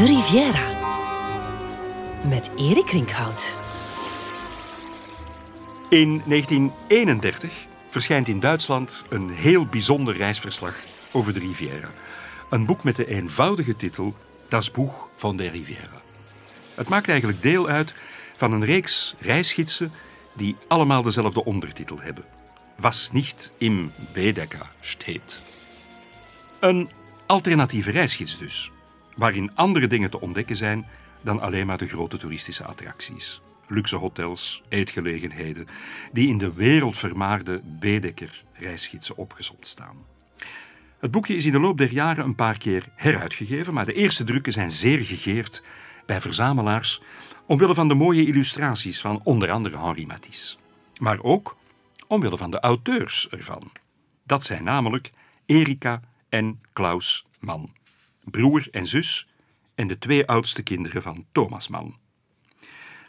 De Riviera. Met Erik Rinkhout. In 1931 verschijnt in Duitsland een heel bijzonder reisverslag over de Riviera. Een boek met de eenvoudige titel Das Buch van der Riviera. Het maakt eigenlijk deel uit van een reeks reisgidsen die allemaal dezelfde ondertitel hebben. Was niet im Baedeker steht. Een alternatieve reisgids dus, waarin andere dingen te ontdekken zijn dan alleen maar de grote toeristische attracties. Luxe hotels, eetgelegenheden, die in de wereldvermaarde Baedeker reisgidsen opgezond staan. Het boekje is in de loop der jaren een paar keer heruitgegeven, maar de eerste drukken zijn zeer gegeerd bij verzamelaars omwille van de mooie illustraties van onder andere Henri Matisse. Maar ook omwille van de auteurs ervan. Dat zijn namelijk Erika en Klaus Mann, broer en zus en de twee oudste kinderen van Thomas Mann.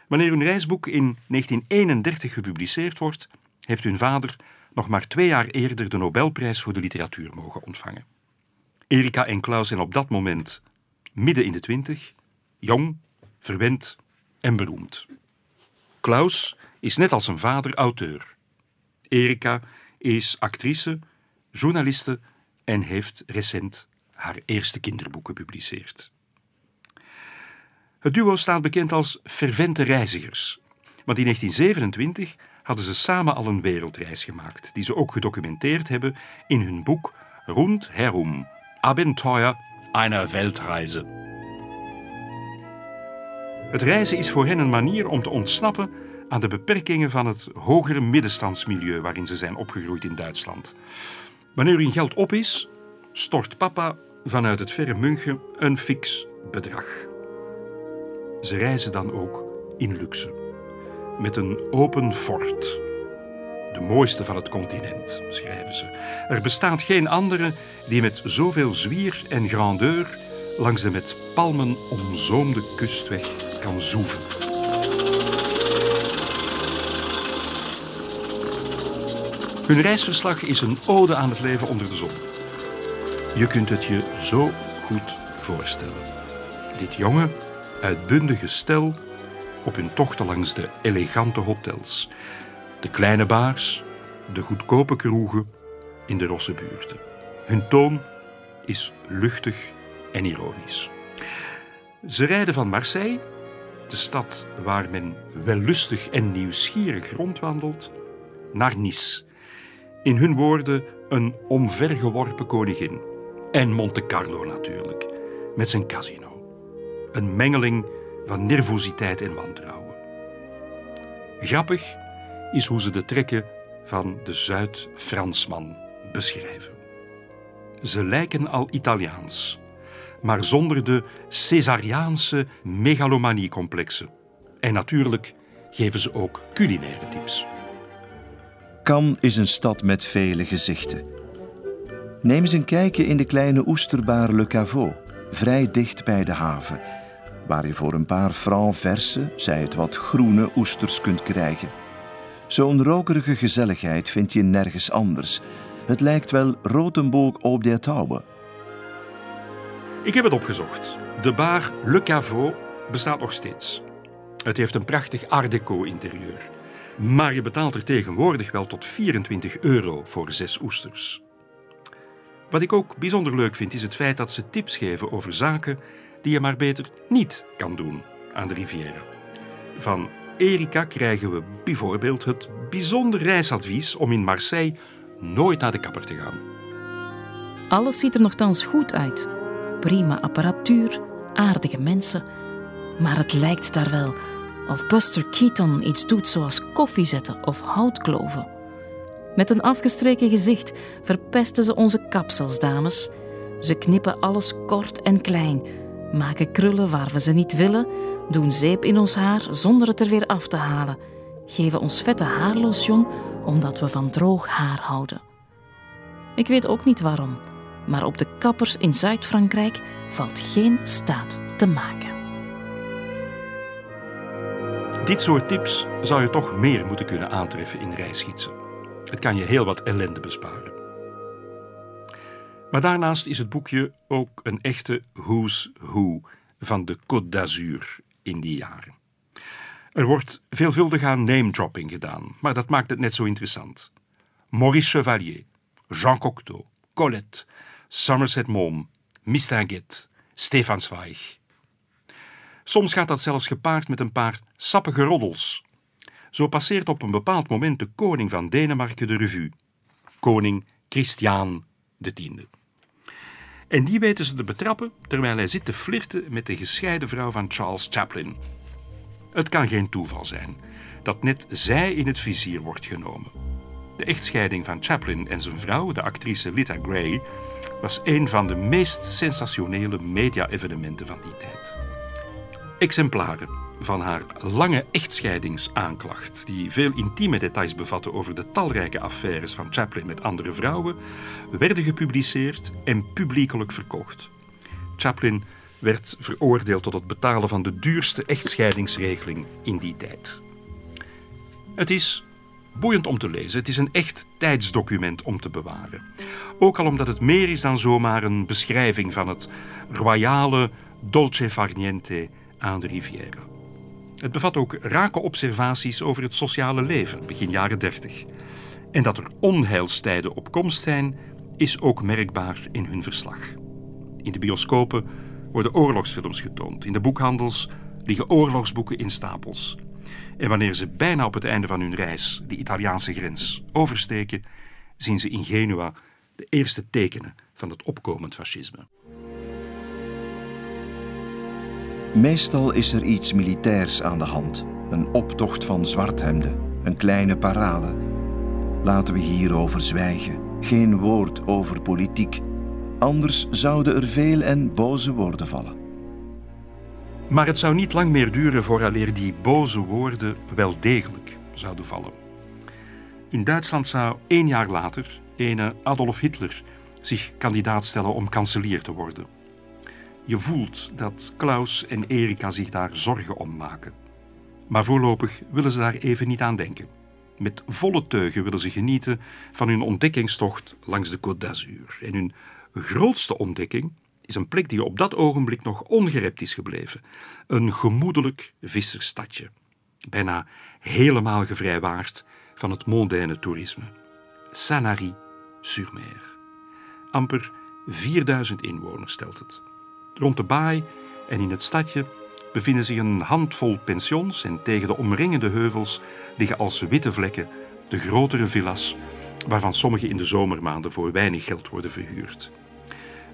Wanneer hun reisboek in 1931 gepubliceerd wordt, heeft hun vader nog maar twee jaar eerder de Nobelprijs voor de literatuur mogen ontvangen. Erika en Klaus zijn op dat moment midden in de twintig, jong, verwend en beroemd. Klaus is net als zijn vader auteur. Erika is actrice, journaliste en heeft recent haar eerste kinderboek gepubliceerd. Het duo staat bekend als fervente reizigers, want in 1927 hadden ze samen al een wereldreis gemaakt, die ze ook gedocumenteerd hebben in hun boek Rundherum, Abenteuer einer Weltreise. Het reizen is voor hen een manier om te ontsnappen aan de beperkingen van het hogere middenstandsmilieu waarin ze zijn opgegroeid in Duitsland. Wanneer hun geld op is, stort papa vanuit het verre München een fix bedrag. Ze reizen dan ook in luxe. Met een open fort. De mooiste van het continent, schrijven ze. Er bestaat geen andere die met zoveel zwier en grandeur langs de met palmen omzoomde kustweg kan zoeven. Hun reisverslag is een ode aan het leven onder de zon. Je kunt het je zo goed voorstellen. Dit jonge, uitbundige stel op hun tochten langs de elegante hotels, de kleine baars, de goedkope kroegen in de rosse buurten. Hun toon is luchtig en ironisch. Ze rijden van Marseille, de stad waar men wellustig en nieuwsgierig rondwandelt, naar Nice. In hun woorden een omvergeworpen koningin. En Monte Carlo natuurlijk, met zijn casino. Een mengeling van nervositeit en wantrouwen. Grappig is hoe ze de trekken van de Zuid-Fransman beschrijven. Ze lijken al Italiaans, maar zonder de Caesariaanse megalomanie-complexen. En natuurlijk geven ze ook culinaire tips. Cannes is een stad met vele gezichten. Neem eens een kijkje in de kleine oesterbaar Le Caveau, vrij dicht bij de haven, waar je voor een paar francs verse, zij het wat groene oesters kunt krijgen. Zo'n rokerige gezelligheid vind je nergens anders. Het lijkt wel Rotenburg op der Taube. Ik heb het opgezocht. De bar Le Caveau bestaat nog steeds. Het heeft een prachtig art deco interieur. Maar je betaalt er tegenwoordig wel tot 24 euro voor zes oesters. Wat ik ook bijzonder leuk vind, is het feit dat ze tips geven over zaken die je maar beter niet kan doen aan de Riviera. Van Erika krijgen we bijvoorbeeld het bijzonder reisadvies om in Marseille nooit naar de kapper te gaan. Alles ziet er nogthans goed uit. Prima apparatuur, aardige mensen. Maar het lijkt daar wel of Buster Keaton iets doet zoals koffie zetten of houtkloven. Met een afgestreken gezicht verpesten ze onze kapsels, dames. Ze knippen alles kort en klein, maken krullen waar we ze niet willen, doen zeep in ons haar zonder het er weer af te halen, geven ons vette haarlotion omdat we van droog haar houden. Ik weet ook niet waarom, maar op de kappers in Zuid-Frankrijk valt geen staat te maken. Dit soort tips zou je toch meer moeten kunnen aantreffen in reisgidsen. Het kan je heel wat ellende besparen. Maar daarnaast is het boekje ook een echte who's who van de Côte d'Azur in die jaren. Er wordt veelvuldig aan name-dropping gedaan, maar dat maakt het net zo interessant. Maurice Chevalier, Jean Cocteau, Colette, Somerset Maugham, Mistinguet, Stefan Zweig. Soms gaat dat zelfs gepaard met een paar sappige roddels. Zo passeert op een bepaald moment de koning van Denemarken de revue. Koning Christian X. En die weten ze te betrappen terwijl hij zit te flirten met de gescheiden vrouw van Charles Chaplin. Het kan geen toeval zijn dat net zij in het vizier wordt genomen. De echtscheiding van Chaplin en zijn vrouw, de actrice Lita Gray, was een van de meest sensationele media-evenementen van die tijd. Exemplaren van haar lange echtscheidingsaanklacht, die veel intieme details bevatte over de talrijke affaires van Chaplin met andere vrouwen, werden gepubliceerd en publiekelijk verkocht. Chaplin werd veroordeeld tot het betalen van de duurste echtscheidingsregeling in die tijd. Het is boeiend om te lezen. Het is een echt tijdsdocument om te bewaren. Ook al omdat het meer is dan zomaar een beschrijving van het royale dolce far niente aan de Riviera. Het bevat ook rake observaties over het sociale leven, begin jaren 30. En dat er onheilstijden op komst zijn, is ook merkbaar in hun verslag. In de bioscopen worden oorlogsfilms getoond. In de boekhandels liggen oorlogsboeken in stapels. En wanneer ze bijna op het einde van hun reis de Italiaanse grens oversteken, zien ze in Genua de eerste tekenen van het opkomend fascisme. Meestal is er iets militairs aan de hand. Een optocht van zwarthemden, een kleine parade. Laten we hierover zwijgen. Geen woord over politiek. Anders zouden er veel en boze woorden vallen. Maar het zou niet lang meer duren vooraleer die boze woorden wel degelijk zouden vallen. In Duitsland zou één jaar later ene Adolf Hitler zich kandidaat stellen om kanselier te worden. Je voelt dat Klaus en Erika zich daar zorgen om maken. Maar voorlopig willen ze daar even niet aan denken. Met volle teugen willen ze genieten van hun ontdekkingstocht langs de Côte d'Azur. En hun grootste ontdekking is een plek die op dat ogenblik nog ongerept is gebleven. Een gemoedelijk vissersstadje. Bijna helemaal gevrijwaard van het mondaine toerisme. Sanary-sur-Mer. Amper 4000 inwoners stelt het. Rond de baai en in het stadje bevinden zich een handvol pensions en tegen de omringende heuvels liggen als witte vlekken de grotere villas, waarvan sommige in de zomermaanden voor weinig geld worden verhuurd.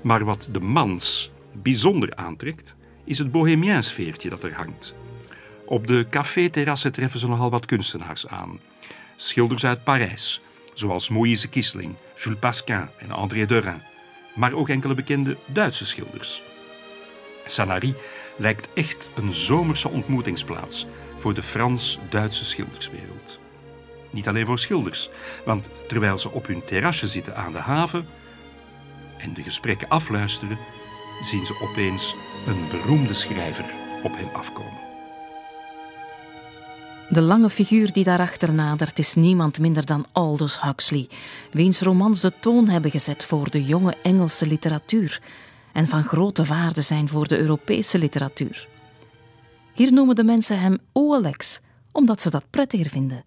Maar wat de mans bijzonder aantrekt, is het bohemien sfeertje dat er hangt. Op de café-terrassen treffen ze nogal wat kunstenaars aan. Schilders uit Parijs, zoals Moïse Kisling, Jules Pasquin en André Derain, maar ook enkele bekende Duitse schilders. Sanary lijkt echt een zomerse ontmoetingsplaats voor de Frans-Duitse schilderswereld. Niet alleen voor schilders, want terwijl ze op hun terrasje zitten aan de haven en de gesprekken afluisteren, zien ze opeens een beroemde schrijver op hen afkomen. De lange figuur die daarachter nadert is niemand minder dan Aldous Huxley, wiens romans de toon hebben gezet voor de jonge Engelse literatuur en van grote waarde zijn voor de Europese literatuur. Hier noemen de mensen hem Oalex, omdat ze dat prettiger vinden.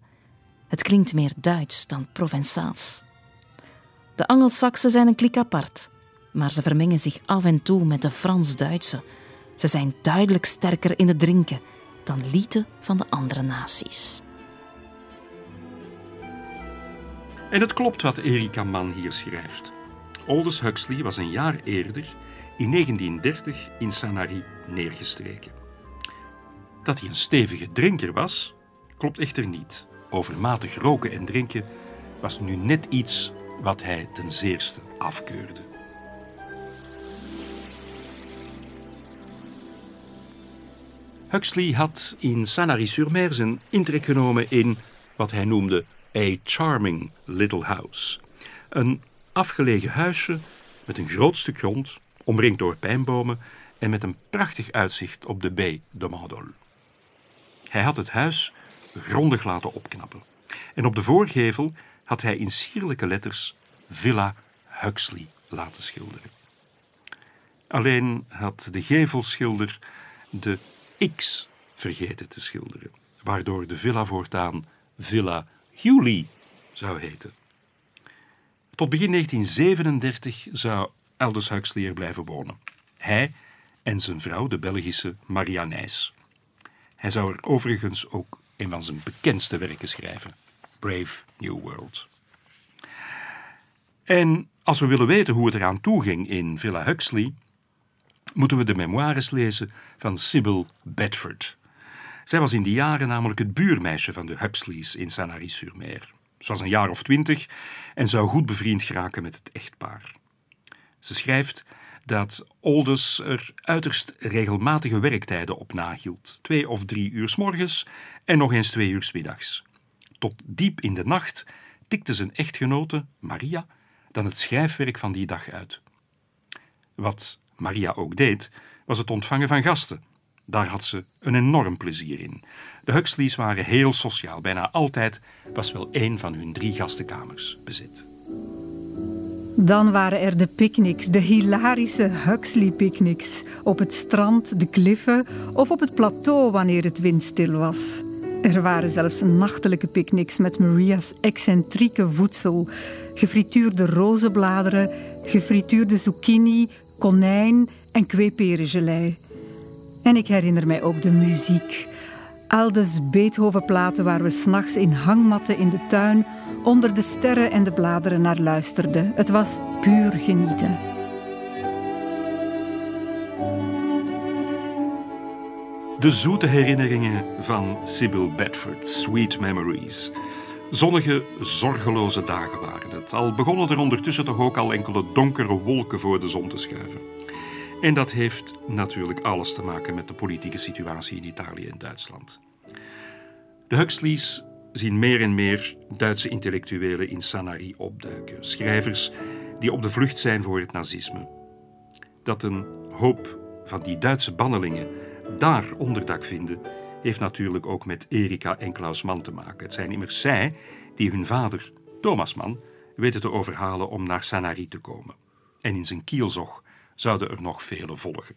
Het klinkt meer Duits dan Provençaals. De Angelsaksen zijn een klik apart, maar ze vermengen zich af en toe met de Frans-Duitse. Ze zijn duidelijk sterker in het drinken dan lieden van de andere naties. En het klopt wat Erika Mann hier schrijft. Aldous Huxley was een jaar eerder, in 1930, in Sanary neergestreken. Dat hij een stevige drinker was, klopt echter niet. Overmatig roken en drinken was nu net iets wat hij ten zeerste afkeurde. Huxley had in Sanary-sur-Mer zijn intrek genomen in wat hij noemde A Charming Little House. Een afgelegen huisje met een groot stuk grond, omringd door pijnbomen en met een prachtig uitzicht op de baie de Mandol. Hij had het huis grondig laten opknappen. En op de voorgevel had hij in sierlijke letters Villa Huxley laten schilderen. Alleen had de gevelschilder de X vergeten te schilderen, waardoor de villa voortaan Villa Hewley zou heten. Tot begin 1937 zou Aldous Huxley er blijven wonen. Hij en zijn vrouw, de Belgische Maria. Hij zou er overigens ook een van zijn bekendste werken schrijven, Brave New World. En als we willen weten hoe het eraan toe ging in Villa Huxley, moeten we de memoires lezen van Sybil Bedford. Zij was in die jaren namelijk het buurmeisje van de Huxleys in Sanary-sur-Mer. Ze was een jaar of twintig en zou goed bevriend geraken met het echtpaar. Ze schrijft dat Aldous er uiterst regelmatige werktijden op nahield. Twee of drie uur s morgens en nog eens twee uur s middags. Tot diep in de nacht tikte zijn echtgenote, Maria, dan het schrijfwerk van die dag uit. Wat Maria ook deed, was het ontvangen van gasten. Daar had ze een enorm plezier in. De Huxleys waren heel sociaal. Bijna altijd was wel één van hun drie gastenkamers bezet. Dan waren er de picknicks, de hilarische Huxley-picknicks. Op het strand, de kliffen of op het plateau wanneer het windstil was. Er waren zelfs nachtelijke picknicks met Maria's excentrieke voedsel. Gefrituurde rozenbladeren, gefrituurde zucchini, konijn en kweeperengelei. En ik herinner mij ook de muziek. Aldus Beethoven-platen waar we s'nachts in hangmatten in de tuin onder de sterren en de bladeren naar luisterden. Het was puur genieten. De zoete herinneringen van Sybil Bedford, Sweet Memories. Zonnige, zorgeloze dagen waren het. Al begonnen er ondertussen toch ook al enkele donkere wolken voor de zon te schuiven. En dat heeft natuurlijk alles te maken met de politieke situatie in Italië en Duitsland. De Huxleys zien meer en meer Duitse intellectuelen in Sanary opduiken. Schrijvers die op de vlucht zijn voor het nazisme. Dat een hoop van die Duitse bannelingen daar onderdak vinden, heeft natuurlijk ook met Erika en Klaus Mann te maken. Het zijn immers zij die hun vader, Thomas Mann, weten te overhalen om naar Sanary te komen. En in zijn kielzog zouden er nog vele volgen.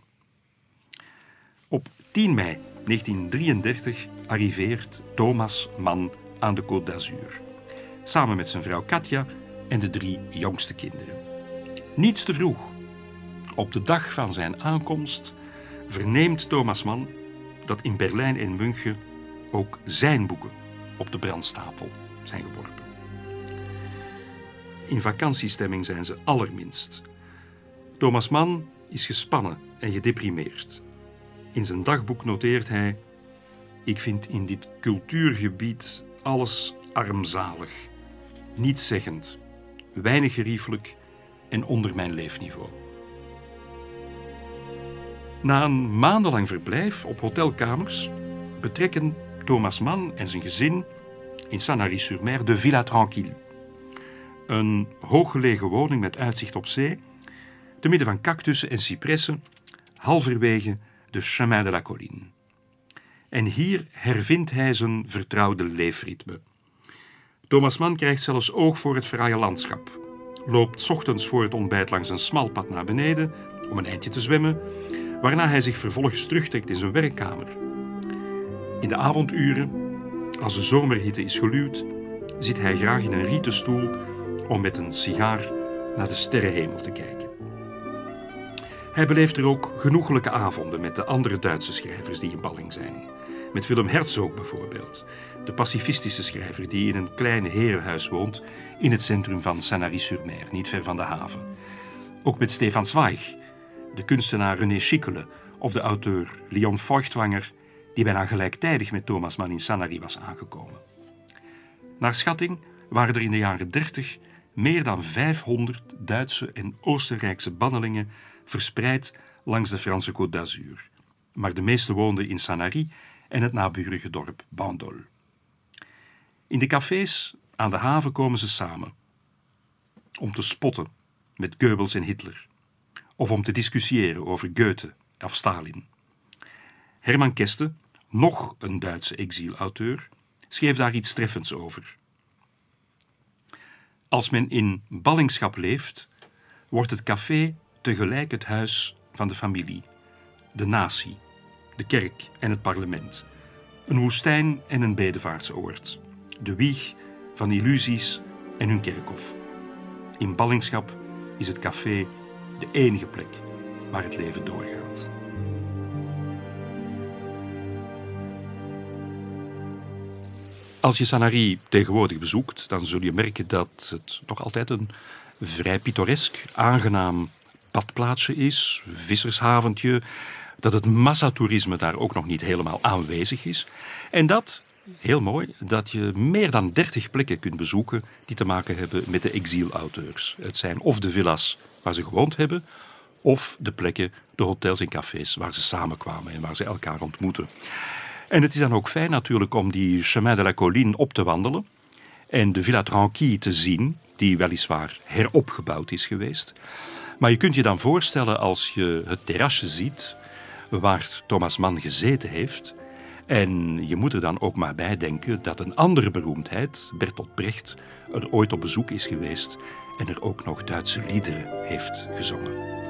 Op 10 mei 1933 arriveert Thomas Mann aan de Côte d'Azur, samen met zijn vrouw Katja en de drie jongste kinderen. Niets te vroeg. Op de dag van zijn aankomst verneemt Thomas Mann dat in Berlijn en München ook zijn boeken op de brandstapel zijn geworpen. In vakantiestemming zijn ze allerminst. Thomas Mann is gespannen en gedeprimeerd. In zijn dagboek noteert hij: Ik vind in dit cultuurgebied alles armzalig, nietszeggend, weinig geriefelijk en onder mijn leefniveau. Na een maandenlang verblijf op hotelkamers betrekken Thomas Mann en zijn gezin in Sanary-sur-Mer de Villa Tranquille. Een hooggelegen woning met uitzicht op zee, te midden van cactussen en cipressen, halverwege de Chemin de la Colline. En hier hervindt hij zijn vertrouwde leefritme. Thomas Mann krijgt zelfs oog voor het fraaie landschap. Loopt ochtends voor het ontbijt langs een smal pad naar beneden om een eindje te zwemmen, waarna hij zich vervolgens terugtrekt in zijn werkkamer. In de avonduren, als de zomerhitte is geluwd, zit hij graag in een rieten stoel om met een sigaar naar de sterrenhemel te kijken. Hij beleeft er ook genoeglijke avonden met de andere Duitse schrijvers die in balling zijn. Met Willem Herzog bijvoorbeeld, de pacifistische schrijver die in een klein herenhuis woont in het centrum van Sanary-sur-Mer, niet ver van de haven. Ook met Stefan Zweig, de kunstenaar René Schickele of de auteur Leon Feuchtwanger, die bijna gelijktijdig met Thomas Mann in Sanary was aangekomen. Naar schatting waren er in de jaren 30 meer dan 500 Duitse en Oostenrijkse bannelingen verspreid langs de Franse Côte d'Azur. Maar de meeste woonden in Sanary en het naburige dorp Bandol. In de cafés aan de haven komen ze samen om te spotten met Goebbels en Hitler of om te discussiëren over Goethe of Stalin. Herman Keste, nog een Duitse exilauteur, schreef daar iets treffends over. Als men in ballingschap leeft, wordt het café tegelijk het huis van de familie, de natie, de kerk en het parlement. Een woestijn en een bedevaartsoord. De wieg van illusies en hun kerkhof. In ballingschap is het café de enige plek waar het leven doorgaat. Als je Sanary tegenwoordig bezoekt, dan zul je merken dat het nog altijd een vrij pittoresk, aangenaam badplaatsje is, vissershaventje, dat het massatoerisme daar ook nog niet helemaal aanwezig is. En dat, heel mooi, dat je meer dan 30 plekken kunt bezoeken die te maken hebben met de exielauteurs. Het zijn of de villas waar ze gewoond hebben, of de plekken, de hotels en cafés waar ze samenkwamen en waar ze elkaar ontmoeten. En het is dan ook fijn natuurlijk om die Chemin de la Colline op te wandelen en de Villa Tranquille te zien, die weliswaar heropgebouwd is geweest. Maar je kunt je dan voorstellen als je het terrasje ziet waar Thomas Mann gezeten heeft. En je moet er dan ook maar bij denken dat een andere beroemdheid, Bertolt Brecht, er ooit op bezoek is geweest en er ook nog Duitse liederen heeft gezongen.